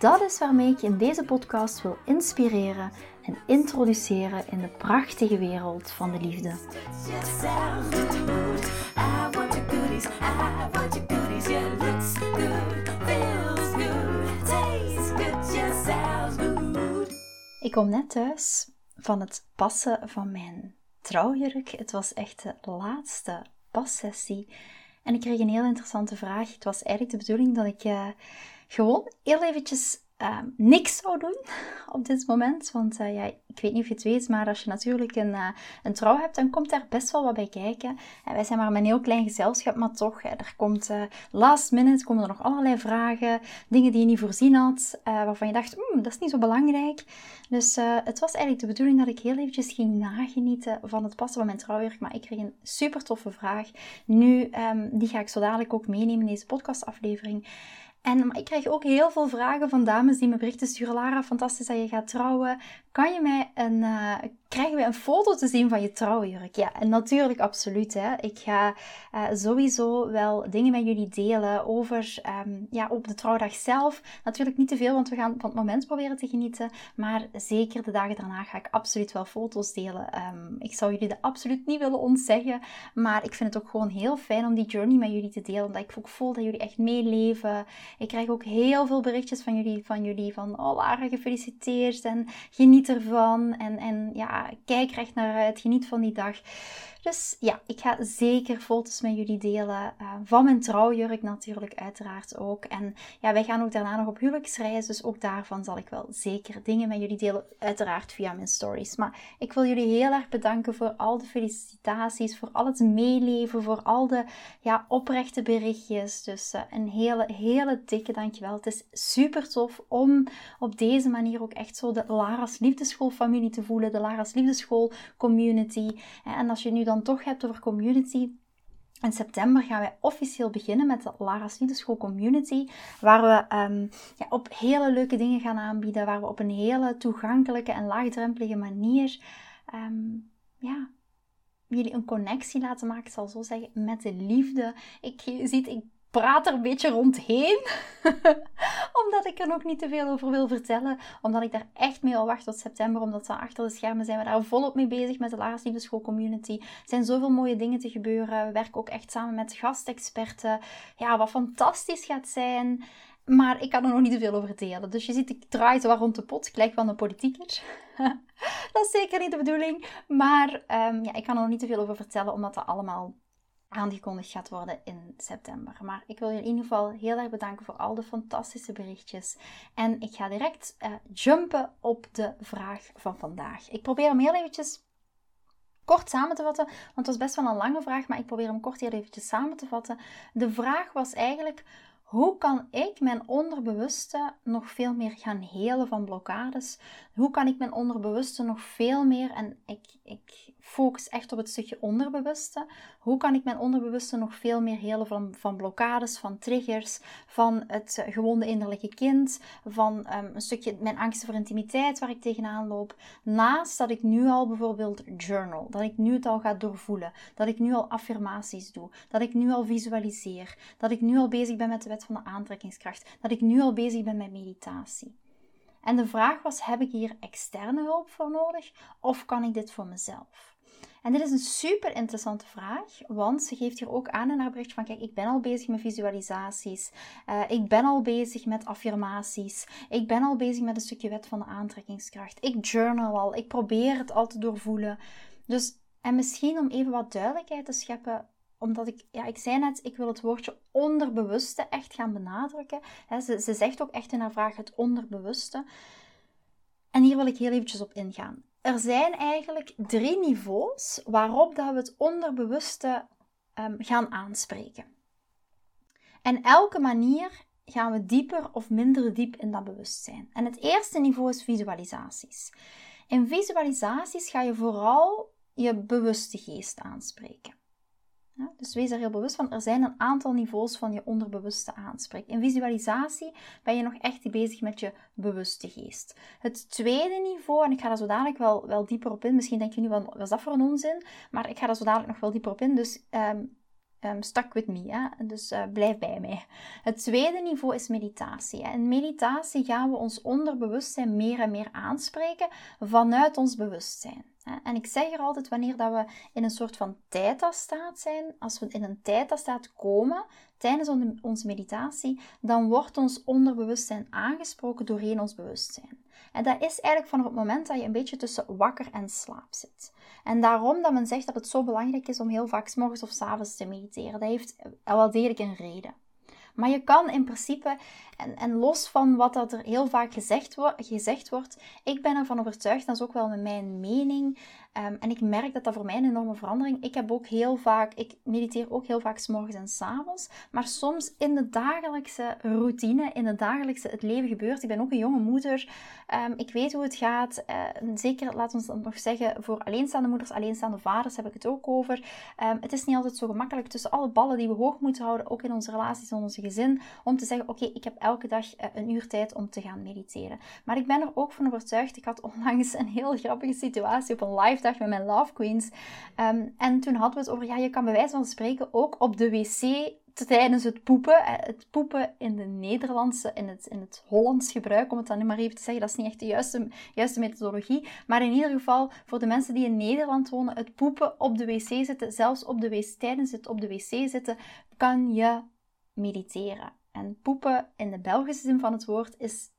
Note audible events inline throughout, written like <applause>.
Dat is waarmee ik je in deze podcast wil inspireren en introduceren in de prachtige wereld van de liefde. Ik kom net thuis van het passen van mijn trouwjurk. Het was echt de laatste passessie. En ik kreeg een heel interessante vraag. Het was eigenlijk de bedoeling dat ik uh, gewoon heel eventjes uh, niks zou doen <laughs> op dit moment. Want uh, ja, ik weet niet of je het weet, maar als je natuurlijk een, uh, een trouw hebt, dan komt daar best wel wat bij kijken. En wij zijn maar een heel klein gezelschap, maar toch, er komt last minute, komen er nog allerlei vragen, dingen die je niet voorzien had, waarvan je dacht, hmm, dat is niet zo belangrijk. Dus het was eigenlijk de bedoeling dat ik heel eventjes ging nagenieten van het passen van mijn trouwjurk, maar ik kreeg een super toffe vraag. Nu, um, die ga ik zo dadelijk ook meenemen in deze podcastaflevering. En ik krijg ook heel veel vragen van dames die me berichten sturen. Lara, fantastisch dat je gaat trouwen. Kan je mij een, uh, krijgen we een foto te zien van je trouwjurk? Ja, en natuurlijk absoluut. Hè. Ik ga uh, sowieso wel dingen met jullie delen over um, ja, op de trouwdag zelf. Natuurlijk niet te veel, want we gaan van het moment proberen te genieten. Maar zeker de dagen daarna ga ik absoluut wel foto's delen. Um, ik zou jullie dat absoluut niet willen ontzeggen. Maar ik vind het ook gewoon heel fijn om die journey met jullie te delen. Omdat ik ook voel dat jullie echt meeleven. Ik krijg ook heel veel berichtjes van jullie, van jullie van oh Lara, gefeliciteerd en geniet ervan. En, en ja, kijk recht naar uit, geniet van die dag. Dus ja, ik ga zeker foto's met jullie delen. Uh, van mijn trouwjurk natuurlijk, uiteraard ook. En ja, wij gaan ook daarna nog op huwelijksreis. Dus ook daarvan zal ik wel zeker dingen met jullie delen. Uiteraard via mijn stories. Maar ik wil jullie heel erg bedanken voor al de felicitaties. Voor al het meeleven. Voor al de ja, oprechte berichtjes. Dus uh, een hele, hele dikke dankjewel. Het is super tof om op deze manier ook echt zo de Lara's Liefdeschool familie te voelen. De Lara's Liefdeschool community. En als je nu dan toch hebt over community, in september gaan wij officieel beginnen met de Lara's Liefdeschool Community, waar we um, ja, op hele leuke dingen gaan aanbieden, waar we op een hele toegankelijke en laagdrempelige manier um, ja, jullie een connectie laten maken, ik zal zo zeggen, met de liefde. Ik, je ziet, ik praat er een beetje rondheen. <laughs> omdat ik er nog niet te veel over wil vertellen. Omdat ik daar echt mee al wacht tot september. Omdat we achter de schermen zijn we daar volop mee bezig met de Lara's Liefde Community. Er zijn zoveel mooie dingen te gebeuren. We werken ook echt samen met gastexperten. Ja, wat fantastisch gaat zijn. Maar ik kan er nog niet te veel over delen. Dus je ziet, ik draai zo rond de pot. Ik lijk wel een politieker. <laughs> dat is zeker niet de bedoeling. Maar um, ja, ik kan er nog niet te veel over vertellen. Omdat dat allemaal aangekondigd gaat worden in september. Maar ik wil je in ieder geval heel erg bedanken voor al de fantastische berichtjes. En ik ga direct uh, jumpen op de vraag van vandaag. Ik probeer hem heel eventjes kort samen te vatten, want het was best wel een lange vraag, maar ik probeer hem kort heel eventjes samen te vatten. De vraag was eigenlijk hoe kan ik mijn onderbewuste nog veel meer gaan helen van blokkades? Hoe kan ik mijn onderbewuste nog veel meer, en ik, ik focus echt op het stukje onderbewuste, hoe kan ik mijn onderbewuste nog veel meer helen van, van blokkades, van triggers, van het gewonde innerlijke kind, van um, een stukje mijn angsten voor intimiteit waar ik tegenaan loop. Naast dat ik nu al bijvoorbeeld journal, dat ik nu het al ga doorvoelen, dat ik nu al affirmaties doe, dat ik nu al visualiseer, dat ik nu al bezig ben met de wet van de aantrekkingskracht, dat ik nu al bezig ben met meditatie. En de vraag was: heb ik hier externe hulp voor nodig of kan ik dit voor mezelf? En dit is een super interessante vraag, want ze geeft hier ook aan in haar bericht van kijk, ik ben al bezig met visualisaties, uh, ik ben al bezig met affirmaties, ik ben al bezig met een stukje wet van de aantrekkingskracht, ik journal al, ik probeer het al te doorvoelen. Dus, en misschien om even wat duidelijkheid te scheppen, omdat ik, ja, ik zei net, ik wil het woordje onderbewuste echt gaan benadrukken. ze, ze zegt ook echt in haar vraag het onderbewuste. En hier wil ik heel eventjes op ingaan. Er zijn eigenlijk drie niveaus waarop dat we het onderbewuste um, gaan aanspreken. En elke manier gaan we dieper of minder diep in dat bewustzijn. En het eerste niveau is visualisaties. In visualisaties ga je vooral je bewuste geest aanspreken. Dus wees er heel bewust van. Er zijn een aantal niveaus van je onderbewuste aanspreken. In visualisatie ben je nog echt bezig met je bewuste geest. Het tweede niveau, en ik ga daar zo dadelijk wel, wel dieper op in. Misschien denk je nu, wat was dat voor een onzin? Maar ik ga daar zo dadelijk nog wel dieper op in. Dus um, um, stuck with me. Hè? Dus uh, blijf bij mij. Het tweede niveau is meditatie. Hè? In meditatie gaan we ons onderbewustzijn meer en meer aanspreken vanuit ons bewustzijn. En ik zeg er altijd, wanneer dat we in een soort van theta-staat zijn, als we in een theta-staat komen tijdens onze meditatie, dan wordt ons onderbewustzijn aangesproken doorheen ons bewustzijn. En dat is eigenlijk vanaf het moment dat je een beetje tussen wakker en slaap zit. En daarom dat men zegt dat het zo belangrijk is om heel vaak s morgens of s avonds te mediteren. Dat heeft wel degelijk een reden. Maar je kan in principe, en, en los van wat dat er heel vaak gezegd, gezegd wordt, ik ben ervan overtuigd, dat is ook wel mijn mening, Ehm, en ik merk dat dat voor mij een enorme verandering. Ik heb ook heel vaak, ik mediteer ook heel vaak s morgens en s avonds. Maar soms in de dagelijkse routine, in het dagelijkse het leven gebeurt. Ik ben ook een jonge moeder. Um, ik weet hoe het gaat. Uh, zeker, laten we dan nog zeggen, voor alleenstaande moeders, alleenstaande vaders heb ik het ook over. Um, het is niet altijd zo gemakkelijk tussen alle ballen die we hoog moeten houden, ook in onze relaties, in onze gezin, om te zeggen: Oké, ik heb elke dag uh, een uur tijd om te gaan mediteren. Maar ik ben er ook van overtuigd. Ik had <laughs> onlangs een heel grappige situatie op een live met mijn Love Queens. Ehm, en toen hadden we het over, ja, je kan bij wijze van spreken ook op de wc tijdens het poepen. Eh, het poepen in de Nederlandse, in het, in het Hollands gebruik, om het dan maar even te zeggen, dat is niet echt de juiste, juiste methodologie. Maar in ieder geval, voor de mensen die in Nederland wonen, het poepen op de wc zitten, zelfs op de wc, tijdens het op de wc zitten, kan je mediteren. En poepen in de Belgische zin van het woord is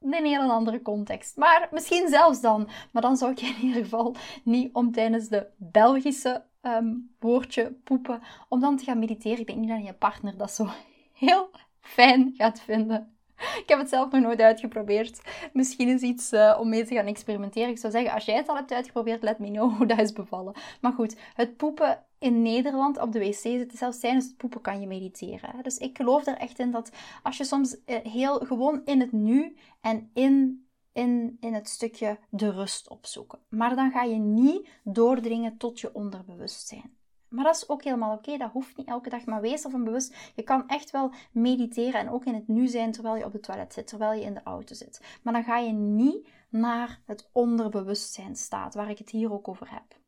een hele andere context. Maar misschien zelfs dan. Maar dan zou ik in ieder geval niet om tijdens de Belgische um, woordje poepen, om dan te gaan mediteren. Ik denk niet dat je partner dat zo <laughs> heel fijn gaat vinden. Ik heb het zelf nog nooit uitgeprobeerd. Misschien is iets uh, om mee te gaan experimenteren. Ik zou zeggen, als jij het al hebt uitgeprobeerd, let me know hoe <laughs> dat is bevallen. Maar goed, het poepen in Nederland op de wc zitten, zelfs tijdens het poepen kan je mediteren. Dus ik geloof er echt in dat als je soms eh, heel gewoon in het nu en in, in, in het stukje de rust opzoeken. Maar dan ga je niet doordringen tot je onderbewustzijn. Maar dat is ook helemaal oké. Dat hoeft niet elke dag. Maar wees ervan bewust. Je kan echt wel mediteren en ook in het nu zijn terwijl je op het toilet zit, terwijl je in de auto zit. Maar dan ga je niet naar het onderbewustzijn staat, waar ik het hier ook over heb.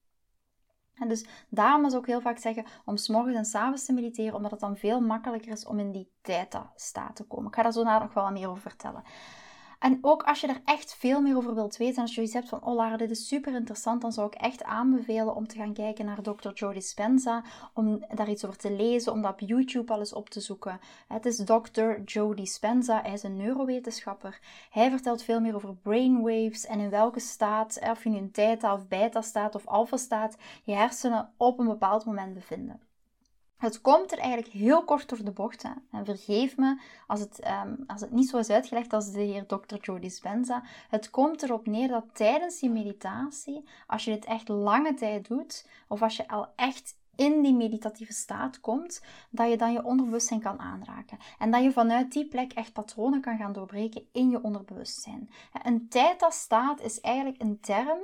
En dus daarom is ook heel vaak zeggen om s'morgens en s'avonds te mediteren, omdat het dan veel makkelijker is om in die theta-staat te komen. Ik ga daar zo nog wel meer over vertellen. En ook als je er echt veel meer over wilt weten, en als je iets hebt van, oh Lara, dit is super interessant, dan zou ik echt aanbevelen om te gaan kijken naar Dr. Joe Dispenza, om daar iets over te lezen, om dat op YouTube alles op te zoeken. Het is Dr. Joe Dispenza, hij is een neurowetenschapper. Hij vertelt veel meer over brainwaves en in welke staat, of je nu in theta of beta staat of alpha staat, je hersenen op een bepaald moment bevinden. Het komt er eigenlijk heel kort door de bocht. En vergeef me als het, um, als het niet zo is uitgelegd als de heer Dr. Joe Dispenza. Het komt erop neer dat tijdens die meditatie, als je dit echt lange tijd doet, of als je al echt in die meditatieve staat komt, dat je dan je onderbewustzijn kan aanraken. En dat je vanuit die plek echt patronen kan gaan doorbreken in je onderbewustzijn. Een theta-staat is eigenlijk een term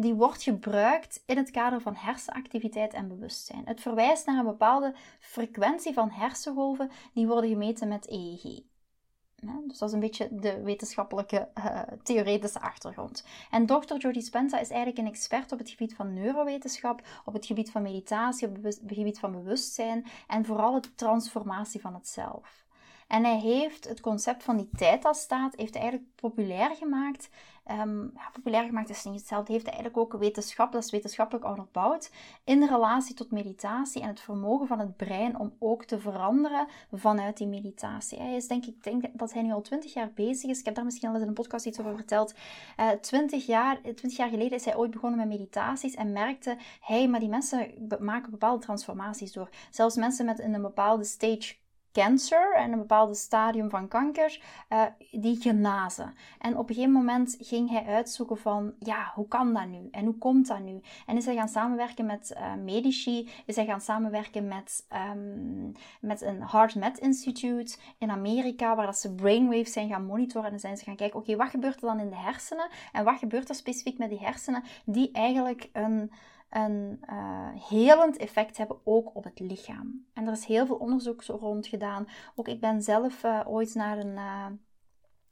die wordt gebruikt in het kader van hersenactiviteit en bewustzijn. Het verwijst naar een bepaalde frequentie van hersengolven die worden gemeten met EEG. dus dat is een beetje de wetenschappelijke uh, theoretische achtergrond. En Dr. Jody Spenza is eigenlijk een expert op het gebied van neurowetenschap, op het gebied van meditatie, op het gebied van bewustzijn en vooral de transformatie van het zelf. En hij heeft het concept van die theta-staat heeft eigenlijk populair gemaakt. Ja, populair gemaakt is niet hetzelfde. Heeft eigenlijk ook wetenschap, dat is wetenschappelijk onderbouwd, in relatie tot meditatie en het vermogen van het brein om ook te veranderen vanuit die meditatie. Hij is denk ik denk dat hij nu al 20 jaar bezig is. Ik heb daar misschien al eens in een podcast iets over verteld. Eh, 20, jaar, 20 jaar geleden is hij ooit begonnen met meditaties en merkte hij, maar die mensen maken bepaalde transformaties door. Zelfs mensen met in een bepaalde stage cancer en een bepaald stadium van kanker, uh, die genazen. En op een gegeven moment ging hij uitzoeken van, ja, hoe kan dat nu? En hoe komt dat nu? En is hij gaan samenwerken met uh, medici, is hij gaan samenwerken met, um, met een HeartMed Institute in Amerika, waar dat ze brainwaves zijn gaan monitoren en zijn ze gaan kijken, oké, wat gebeurt er dan in de hersenen? En wat gebeurt er specifiek met die hersenen die eigenlijk een een uh, helend effect hebben ook op het lichaam. En er is heel veel onderzoek rond gedaan. Ook ik ben zelf uh, ooit naar een, uh,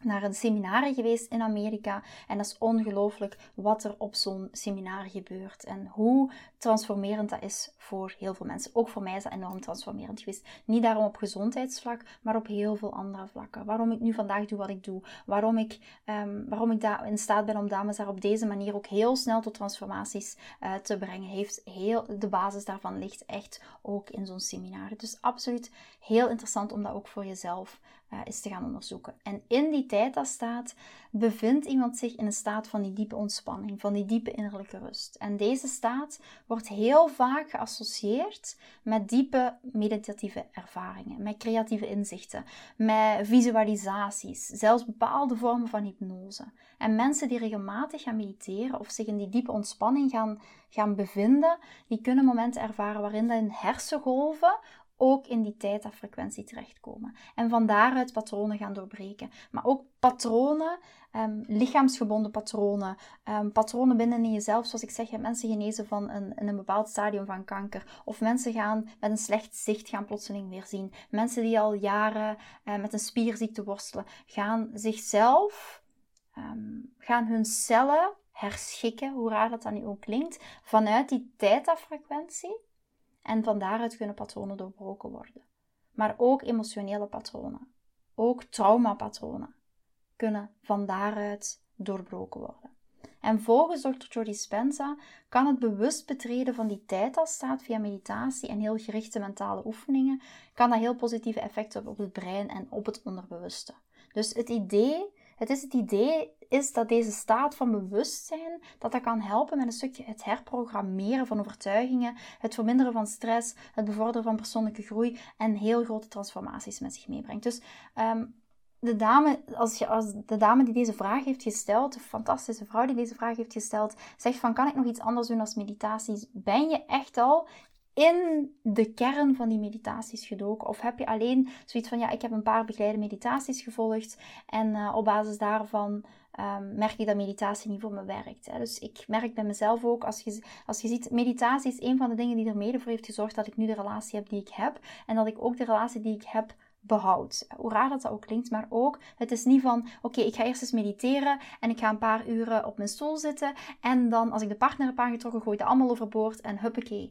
naar een seminar geweest in Amerika. En dat is ongelooflijk wat er op zo'n seminar gebeurt. En hoe transformerend dat is voor heel veel mensen. Ook voor mij is dat enorm transformerend geweest. Niet daarom op gezondheidsvlak, maar op heel veel andere vlakken. Waarom ik nu vandaag doe wat ik doe. Waarom ik, um, waarom ik daar in staat ben om dames daar op deze manier ook heel snel tot transformaties uh, te brengen. Heeft heel, de basis daarvan ligt echt ook in zo'n seminar. Dus absoluut heel interessant om dat ook voor jezelf uh, is te gaan onderzoeken. En in die staat bevindt iemand zich in een staat van die diepe ontspanning, van die diepe innerlijke rust. En deze staat wordt heel vaak geassocieerd met diepe meditatieve ervaringen, met creatieve inzichten, met visualisaties, zelfs bepaalde vormen van hypnose. En mensen die regelmatig gaan mediteren of zich in die diepe ontspanning gaan, gaan bevinden, die kunnen momenten ervaren waarin hun hersengolven ook in die theta-frequentie terechtkomen. En van daaruit patronen gaan doorbreken. Maar ook patronen, um, lichaamsgebonden patronen, um, patronen binnen in jezelf. Zoals ik zeg, mensen genezen van een, een bepaald stadium van kanker. Of mensen gaan met een slecht zicht gaan plotseling weer zien. Mensen die al jaren uh, met een spierziekte worstelen, gaan zichzelf, um, gaan hun cellen herschikken, hoe raar dat dan nu ook klinkt, vanuit die theta-frequentie en van daaruit kunnen patronen doorbroken worden. Maar ook emotionele patronen, ook traumapatronen kunnen van daaruit doorbroken worden. En volgens Dr. Jody Spenza kan het bewust betreden van die tijd als staat via meditatie en heel gerichte mentale oefeningen, kan dat heel positieve effecten hebben op het brein en op het onderbewuste. Dus het idee het is het idee is dat deze staat van bewustzijn, dat dat kan helpen met een stukje het herprogrammeren van overtuigingen, het verminderen van stress, het bevorderen van persoonlijke groei en heel grote transformaties met zich meebrengt. Dus um, de dame, als, je, als de dame die deze vraag heeft gesteld, de fantastische vrouw die deze vraag heeft gesteld, zegt van kan ik nog iets anders doen als meditaties, ben je echt al in de kern van die meditaties gedoken? Of heb je alleen zoiets van, ja, ik heb een paar begeleide meditaties gevolgd en uh, op basis daarvan um, merk ik dat meditatie niet voor me werkt. Hè? Dus ik merk bij mezelf ook, als je, als je ziet, meditatie is een van de dingen die er mede voor heeft gezorgd dat ik nu de relatie heb die ik heb en dat ik ook de relatie die ik heb behoud. Hoe raar dat, dat ook klinkt, maar ook, het is niet van, oké, ik ga eerst eens mediteren en ik ga een paar uren op mijn stoel zitten en dan, als ik de partner heb aangetrokken, gooi ik het allemaal overboord en huppakee.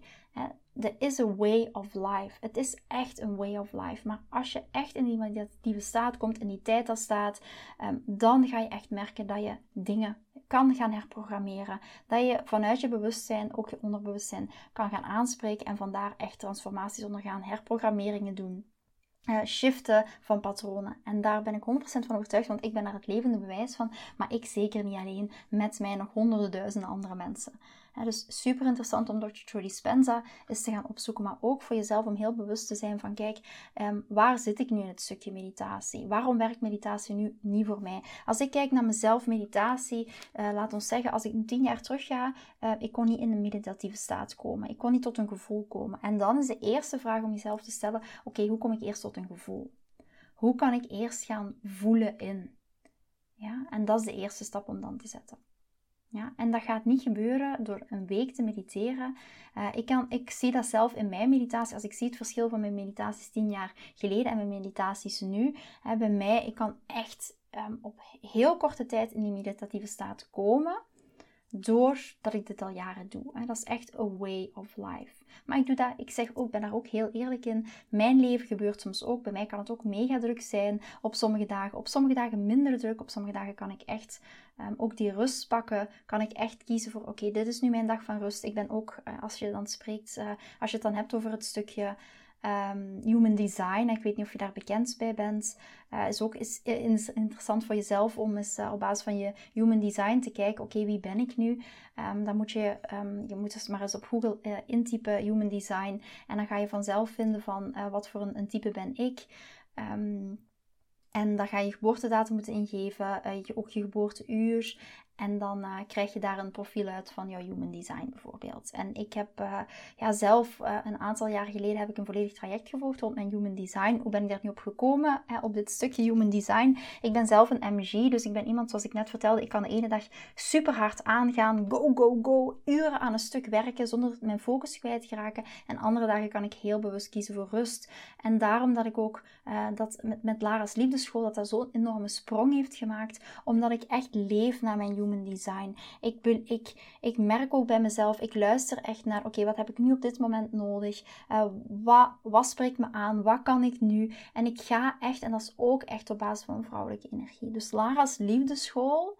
Er is a way of life. Het is echt een way of life. Maar als je echt in die meditatieve staat komt, in die tijd staat, um, dan ga je echt merken dat je dingen kan gaan herprogrammeren. Dat je vanuit je bewustzijn ook je onderbewustzijn kan gaan aanspreken en vandaar echt transformaties ondergaan, herprogrammeringen doen uh, shiften van patronen. En daar ben ik 100% van overtuigd, want ik ben daar het levende bewijs van. Maar ik zeker niet alleen, met mij nog honderden duizenden andere mensen dus super interessant om Dr. Trudy Spenza eens te gaan opzoeken, maar ook voor jezelf om heel bewust te zijn van, kijk, ehm, waar zit ik nu in het stukje meditatie? Waarom werkt meditatie nu niet voor mij? Als ik kijk naar mezelf, meditatie, uh, laat ons zeggen, als ik tien jaar terug ga, uh, ik kon niet in een meditatieve staat komen. Ik kon niet tot een gevoel komen. En dan is de eerste vraag om jezelf te stellen, oké, hoe kom ik eerst tot een gevoel? Hoe kan ik eerst gaan voelen in? Ja, en dat is de eerste stap om dan te zetten. Ja, en dat gaat niet gebeuren door een week te mediteren. Uh, ik, kan, ik zie dat zelf in mijn meditatie. Als ik zie het verschil van mijn meditaties tien jaar geleden en mijn meditaties nu. Hè, bij mij, ik kan echt um, op heel korte tijd in die meditatieve staat komen doordat ik dit al jaren doe. Dat is echt a way of life. Maar ik doe dat, ik zeg ook, ben daar ook heel eerlijk in. Mijn leven gebeurt soms ook. Bij mij kan het ook mega druk zijn op sommige dagen. Op sommige dagen minder druk. Op sommige dagen kan ik echt um, ook die rust pakken. Kan ik echt kiezen voor, oké, dit is nu mijn dag van rust. Ik ben ook, uh, als je dan spreekt, uh, als je het dan hebt over het stukje Um, human design, ik weet niet of je daar bekend bij bent, uh, is ook is, is interessant voor jezelf om eens uh, op basis van je human design te kijken, oké, wie ben ik nu? Um, dan moet je, um, je moet dus maar eens op Google intypen human design en dan ga je vanzelf vinden van wat voor een, een, type ben ik. en dan ga je geboortedatum moeten ingeven, ook je geboorteuur en dan uh, krijg je daar een profiel uit van jouw human design bijvoorbeeld. En ik heb uh, ja, zelf uh, een aantal jaar geleden heb ik een volledig traject gevolgd rond mijn human design. Hoe ben ik daar nu op gekomen? op dit stukje human design. Ik ben zelf een MG, dus ik ben iemand zoals ik net vertelde. Ik kan de ene dag super hard aangaan. Go, go, go. Uren aan een stuk werken zonder mijn focus kwijt te raken. En andere dagen kan ik heel bewust kiezen voor rust. En daarom dat ik ook dat met, met Lara's liefdeschool dat dat zo'n enorme sprong heeft gemaakt. Omdat ik echt leef naar mijn human human design. Ik, ben, ik, ik merk ook bij mezelf, ik luister echt naar, oké, wat heb ik nu op dit moment nodig? Uh, wat, wat spreekt me aan? Wat kan ik nu? En ik ga echt, en dat is ook echt op basis van vrouwelijke energie. Dus Lara's liefdeschool,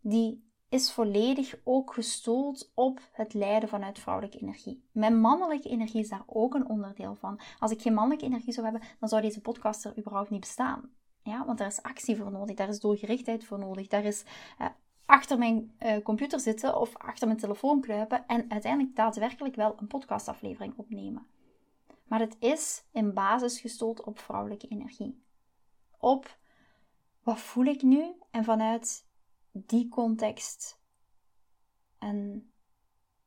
die is volledig ook gestoeld op het leiden vanuit vrouwelijke energie. Mijn mannelijke energie is daar ook een onderdeel van. Als ik geen mannelijke energie zou hebben, dan zou deze podcast er überhaupt niet bestaan. Ja, want daar is actie voor nodig, daar is doelgerichtheid voor nodig, daar is uh, achter mijn uh, computer zitten of achter mijn telefoon kruipen en uiteindelijk daadwerkelijk wel een podcastaflevering opnemen. Maar het is in basis gestoeld op vrouwelijke energie. Op wat voel ik nu en vanuit die context een,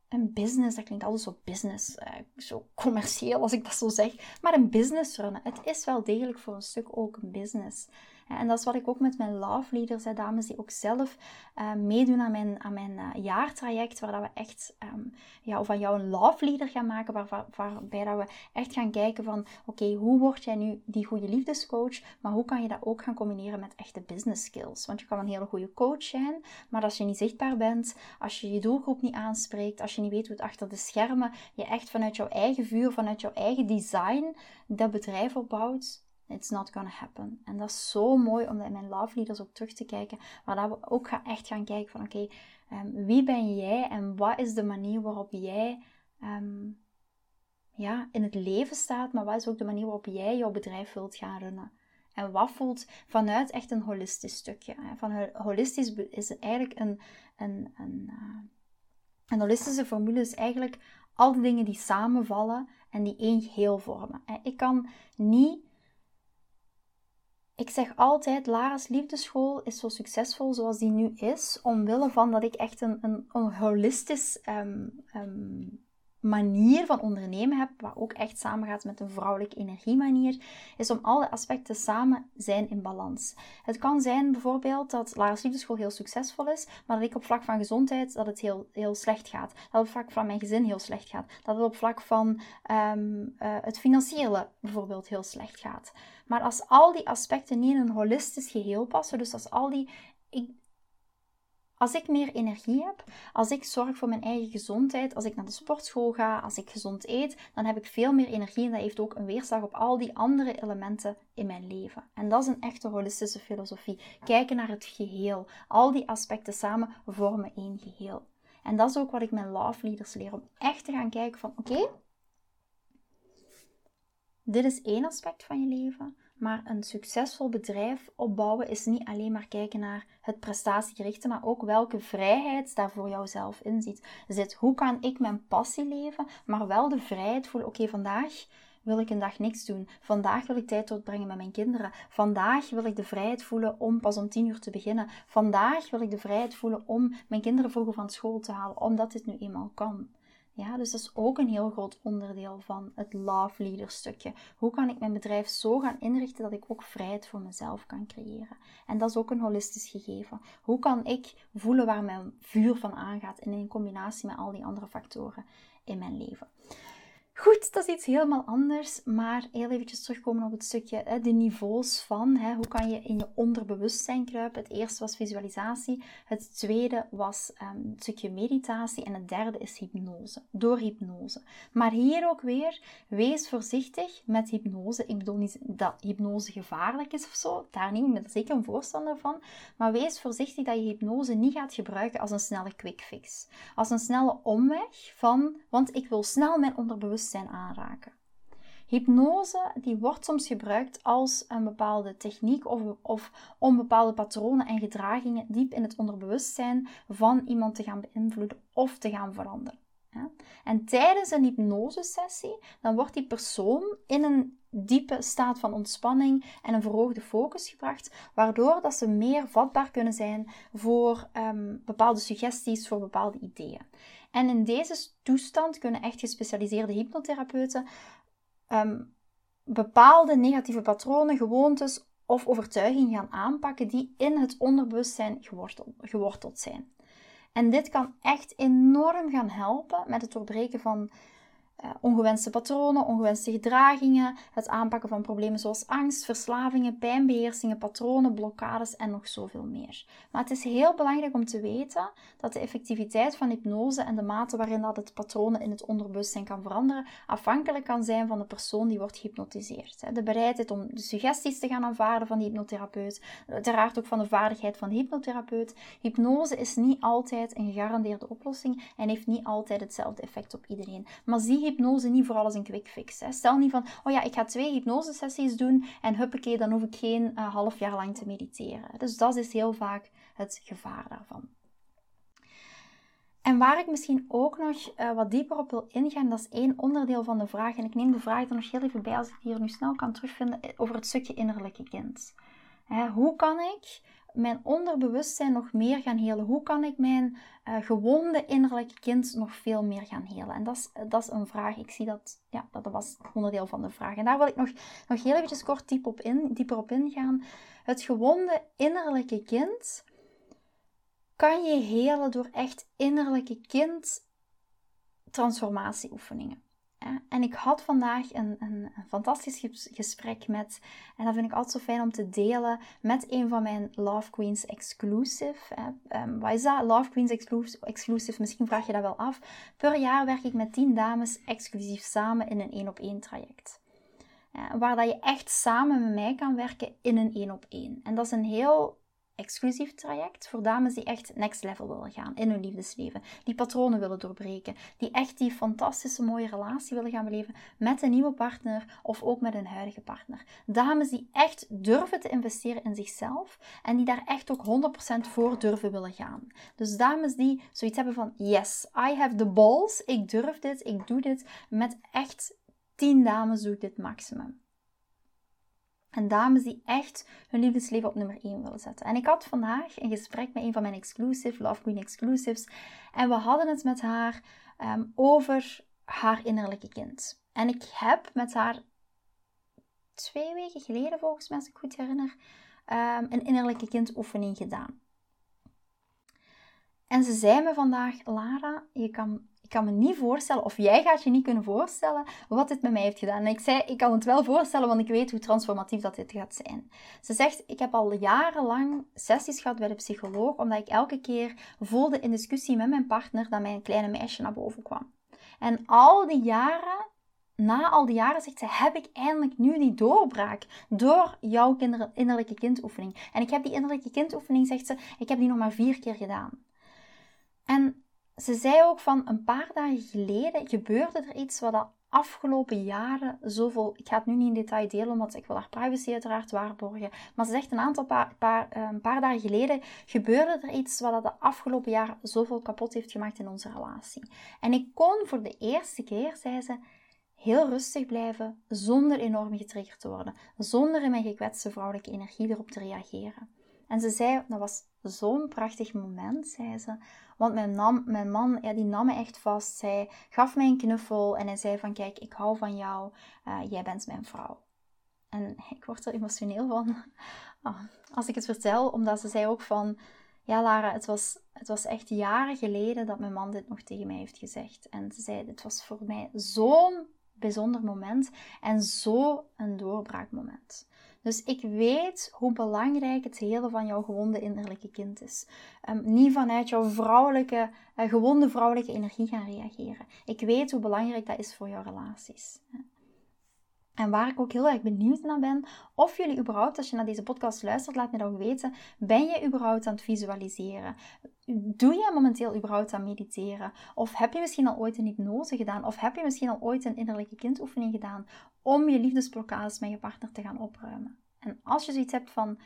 een business, dat klinkt altijd zo business, uh, zo commercieel als ik dat zo zeg, maar een business runnen. Het is wel degelijk voor een stuk ook een business. En dat is wat ik ook met mijn love leaders, hè, dames die ook zelf uh, meedoen aan mijn, aan mijn uh, jaartraject, waar dat we echt um, ja, van jou een love leader gaan maken, waar, waar, waarbij dat we echt gaan kijken van, oké, hoe word jij nu die goede liefdescoach, maar hoe kan je dat ook gaan combineren met echte business skills? Want je kan een hele goede coach zijn, maar als je niet zichtbaar bent, als je je doelgroep niet aanspreekt, als je niet weet hoe het achter de schermen, je echt vanuit jouw eigen vuur, vanuit jouw eigen design dat bedrijf opbouwt, It's not gonna happen. En dat is zo mooi om in mijn love leaders ook terug te kijken. Waar we ook gaan, echt gaan kijken van oké, ehm, wie ben jij en wat is de manier waarop jij ehm, ja, in het leven staat. Maar wat is ook de manier waarop jij jouw bedrijf wilt gaan runnen. En wat voelt vanuit echt een holistisch stukje. Van holistisch is eigenlijk een, een, een, uh, een holistische formule is eigenlijk al die dingen die samenvallen en die één geheel vormen. Ik kan niet ik zeg altijd, Lara's liefdeschool is zo succesvol zoals die nu is, omwille van dat ik echt een, een, holistisch um, um, manier van ondernemen heb, wat ook echt samengaat met een vrouwelijke energiemanier, is om alle aspecten samen zijn in balans. Het kan zijn bijvoorbeeld dat Lara's Liefdeschool heel succesvol is, maar dat ik op vlak van gezondheid dat het heel, heel slecht gaat. Dat op vlak van mijn gezin heel slecht gaat. Dat het op vlak van um, uh, het financiële bijvoorbeeld heel slecht gaat. Maar als al die aspecten niet in een holistisch geheel passen, dus als al die als ik meer energie heb, als ik zorg voor mijn eigen gezondheid, als ik naar de sportschool ga, als ik gezond eet, dan heb ik veel meer energie en dat heeft ook een weerslag op al die andere elementen in mijn leven. En dat is een echte holistische filosofie. Kijken naar het geheel. Al die aspecten samen vormen één geheel. En dat is ook wat ik mijn love leaders leer, om echt te gaan kijken van oké, dit is één aspect van je leven. Maar een succesvol bedrijf opbouwen is niet alleen maar kijken naar het prestatiegerichte, maar ook welke vrijheid daar voor jouzelf in zit. Hoe kan ik mijn passie leven, maar wel de vrijheid voelen? Oké, vandaag wil ik een dag niks doen. Vandaag wil ik tijd doorbrengen met mijn kinderen. Vandaag wil ik de vrijheid voelen om pas om tien uur te beginnen. Vandaag wil ik de vrijheid voelen om mijn kinderen vroeger van school te halen, omdat dit nu eenmaal kan. Ja, dus dat is ook een heel groot onderdeel van het love leader stukje. Hoe kan ik mijn bedrijf zo gaan inrichten dat ik ook vrijheid voor mezelf kan creëren? En dat is ook een holistisch gegeven. Hoe kan ik voelen waar mijn vuur van aangaat en in combinatie met al die andere factoren in mijn leven? Goed, dat is iets helemaal anders, maar heel eventjes terugkomen op het stukje hè, de niveaus van hè, hoe kan je in je onderbewustzijn kruipen. Het eerste was visualisatie, het tweede was um, het stukje meditatie en het derde is hypnose, door hypnose. Maar hier ook weer, wees voorzichtig met hypnose. Ik bedoel niet dat hypnose gevaarlijk is of zo, daar niet, ik ben er zeker een voorstander van. Maar wees voorzichtig dat je hypnose niet gaat gebruiken als een snelle quick fix. Als een snelle omweg van, want ik wil snel mijn onderbewustzijn zijn aanraken. Hypnose die wordt soms gebruikt als een bepaalde techniek of, of om bepaalde patronen en gedragingen diep in het onderbewustzijn van iemand te gaan beïnvloeden of te gaan veranderen. En tijdens een hypnosesessie, dan wordt die persoon in een diepe staat van ontspanning en een verhoogde focus gebracht, waardoor dat ze meer vatbaar kunnen zijn voor um, bepaalde suggesties, voor bepaalde ideeën. En in deze toestand kunnen echt gespecialiseerde hypnotherapeuten um, bepaalde negatieve patronen, gewoontes of overtuigingen gaan aanpakken die in het onderbewustzijn geworteld, geworteld zijn. En dit kan echt enorm gaan helpen met het doorbreken van ongewenste patronen, ongewenste gedragingen, het aanpakken van problemen zoals angst, verslavingen, pijnbeheersingen, patronen, blokkades en nog zoveel meer. Maar het is heel belangrijk om te weten dat de effectiviteit van hypnose en de mate waarin dat het patronen in het onderbewustzijn kan veranderen, afhankelijk kan zijn van de persoon die wordt gehypnotiseerd. De bereidheid om de suggesties te gaan aanvaarden van de hypnotherapeut, uiteraard ook van de vaardigheid van de hypnotherapeut. Hypnose is niet altijd een gegarandeerde oplossing en heeft niet altijd hetzelfde effect op iedereen. Maar zie hypnose niet voor alles een quick fix. Hè. Stel niet van, oh ja, ik ga twee hypnosesessies doen en huppakee, dan hoef ik geen uh, half jaar lang te mediteren. Dus dat is heel vaak het gevaar daarvan. En waar ik misschien ook nog uh, wat dieper op wil ingaan, dat is één onderdeel van de vraag. En ik neem de vraag er nog heel even bij als ik die hier nu snel kan terugvinden, eh, over het stukje innerlijke kind. Hè, hoe kan ik mijn onderbewustzijn nog meer gaan helen? Hoe kan ik mijn uh, gewonde innerlijke kind nog veel meer gaan helen? En dat is, dat is een vraag. Ik zie dat, ja, dat was onderdeel van de vraag. En daar wil ik nog, nog heel eventjes kort diep op in, dieper op ingaan. Het gewonde innerlijke kind kan je helen door echt innerlijke kind transformatieoefeningen. En ik had vandaag een, een, een, fantastisch gesprek met, en dat vind ik altijd zo fijn om te delen, met een van mijn Love Queens Exclusive. Um, wat is dat? Love Queens Exclusive, misschien vraag je dat wel af. Per jaar werk ik met 10 dames exclusief samen in een één op één traject. waar dat je echt samen met mij kan werken in een één op één. En dat is een heel exclusief traject voor dames die echt next level willen gaan in hun liefdesleven. Die patronen willen doorbreken. Die echt die fantastische mooie relatie willen gaan beleven met een nieuwe partner of ook met een huidige partner. Dames die echt durven te investeren in zichzelf en die daar echt ook 100% voor durven willen gaan. Dus dames die zoiets hebben van yes, I have the balls. Ik durf dit, ik doe dit. Met echt 10 dames doe ik dit maximum. En dames die echt hun liefdesleven op nummer 1 willen zetten. En ik had vandaag een gesprek met een van mijn exclusive, Love Queen Exclusives. En we hadden het met haar ehm, over haar innerlijke kind. En ik heb met haar twee weken geleden, volgens mij, als ik goed herinner, um, een innerlijke kindoefening gedaan. En ze zei me vandaag, Lara, je kan ik kan me niet voorstellen, of jij gaat je niet kunnen voorstellen, wat dit met mij heeft gedaan. En ik zei, ik kan het wel voorstellen, want ik weet hoe transformatief dat dit gaat zijn. Ze zegt, ik heb al jarenlang sessies gehad bij de psycholoog, omdat ik elke keer voelde in discussie met mijn partner dat mijn kleine meisje naar boven kwam. En al die jaren na al die jaren, zegt ze, heb ik eindelijk nu die doorbraak door jouw innerlijke kindoefening. En ik heb die innerlijke kindoefening, zegt ze, ik heb die nog maar vier keer gedaan. En ze zei ook van een paar dagen geleden gebeurde er iets wat de afgelopen jaren zoveel. Ik ga het nu niet in detail delen, omdat ik wil haar privacy uiteraard waarborgen. Maar ze zegt een aantal paar, paar, eh, een paar dagen geleden gebeurde er iets wat de afgelopen jaren zoveel kapot heeft gemaakt in onze relatie. En ik kon voor de eerste keer, zei ze, heel rustig blijven zonder enorm getriggerd te worden, zonder in mijn gekwetste vrouwelijke energie erop te reageren. En ze zei, dat was zo'n prachtig moment, zei ze. Want mijn, nam, mijn man, ja, die nam me echt vast. Zij gaf mij een knuffel en hij zei van, kijk, ik hou van jou. Uh, jij bent mijn vrouw. En ik word er emotioneel van <laughs> ah, als ik het vertel. Omdat ze zei ook van, ja Lara, het was, het was echt jaren geleden dat mijn man dit nog tegen mij heeft gezegd. En ze zei, dit was voor mij zo'n bijzonder moment en zo een doorbraakmoment. Dus ik weet hoe belangrijk het hele van jouw gewonde innerlijke kind is. Um, niet vanuit jouw vrouwelijke, uh, gewonde vrouwelijke energie gaan reageren. Ik weet hoe belangrijk dat is voor jouw relaties. En waar ik ook heel erg benieuwd naar ben, of jullie überhaupt, als je naar deze podcast luistert, laat me dat ook weten. Ben je überhaupt aan het visualiseren? Doe je momenteel überhaupt aan mediteren? Of heb je misschien al ooit een hypnose gedaan? Of heb je misschien al ooit een innerlijke kindoefening gedaan om je liefdesblokkades met je partner te gaan opruimen? En als je zoiets hebt van,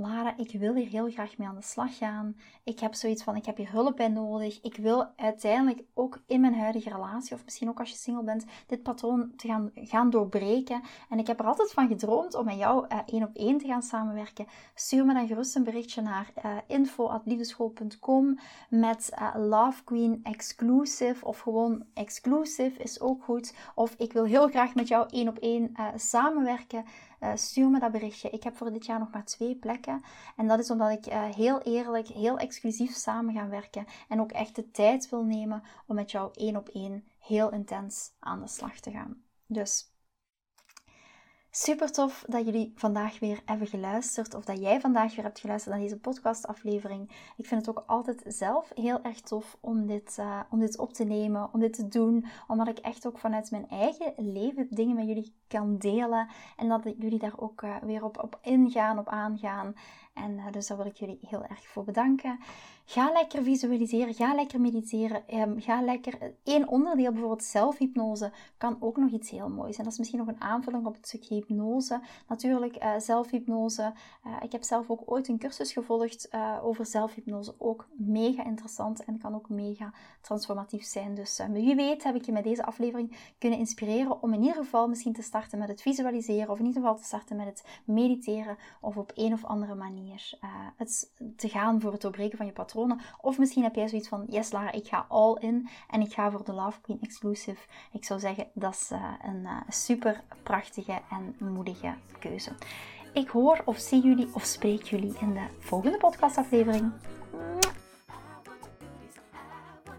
Lara, ik wil hier heel graag mee aan de slag gaan. Ik heb zoiets van, ik heb hier hulp bij nodig. Ik wil uiteindelijk ook in mijn huidige relatie, of misschien ook als je single bent, dit patroon te gaan, gaan doorbreken. En ik heb er altijd van gedroomd om met jou uh, één op één te gaan samenwerken. Stuur me dan gerust een berichtje naar uh, eh, info.liefdeschool.com met uh, Love Queen Exclusive, of gewoon Exclusive is ook goed. Of ik wil heel graag met jou één op één samenwerken. Uh, stuur me dat berichtje. Ik heb voor dit jaar nog maar twee plekken. En dat is omdat ik uh, heel eerlijk, heel exclusief samen ga werken. En ook echt de tijd wil nemen om met jou één op één heel intens aan de slag te gaan. Dus Super tof dat jullie vandaag weer hebben geluisterd, of dat jij vandaag weer hebt geluisterd naar deze podcastaflevering. Ik vind het ook altijd zelf heel erg tof om dit, uh, om dit op te nemen, om dit te doen, omdat ik echt ook vanuit mijn eigen leven dingen met jullie kan delen en dat jullie daar ook uh, weer op, op ingaan, op aangaan. En uh, dus daar wil ik jullie heel erg voor bedanken. Ga lekker visualiseren, ga lekker mediteren, um, ga lekker... Eén onderdeel, bijvoorbeeld zelfhypnose, kan ook nog iets heel moois zijn. Dat is misschien nog een aanvulling op het stukje hypnose. Natuurlijk, uh, zelfhypnose. Ik heb zelf ook ooit een cursus gevolgd over zelfhypnose. Ook mega interessant en kan ook mega transformatief zijn. Dus wie weet heb ik je met deze aflevering kunnen inspireren om in ieder geval misschien te starten met het visualiseren. Of in ieder geval te starten met het mediteren. Of op een of andere manier het te gaan voor het doorbreken van je patroon of misschien heb jij zoiets van, yes Lara, ik ga all in en ik ga voor de Love Queen Exclusive. Ik zou zeggen, dat is uh, een uh, super prachtige en moedige keuze. Ik hoor of zie jullie of spreek jullie in de volgende podcastaflevering.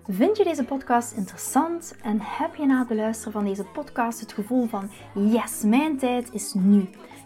Vind je deze podcast interessant en heb je na het beluisteren van deze podcast het gevoel van yes, mijn tijd is nu.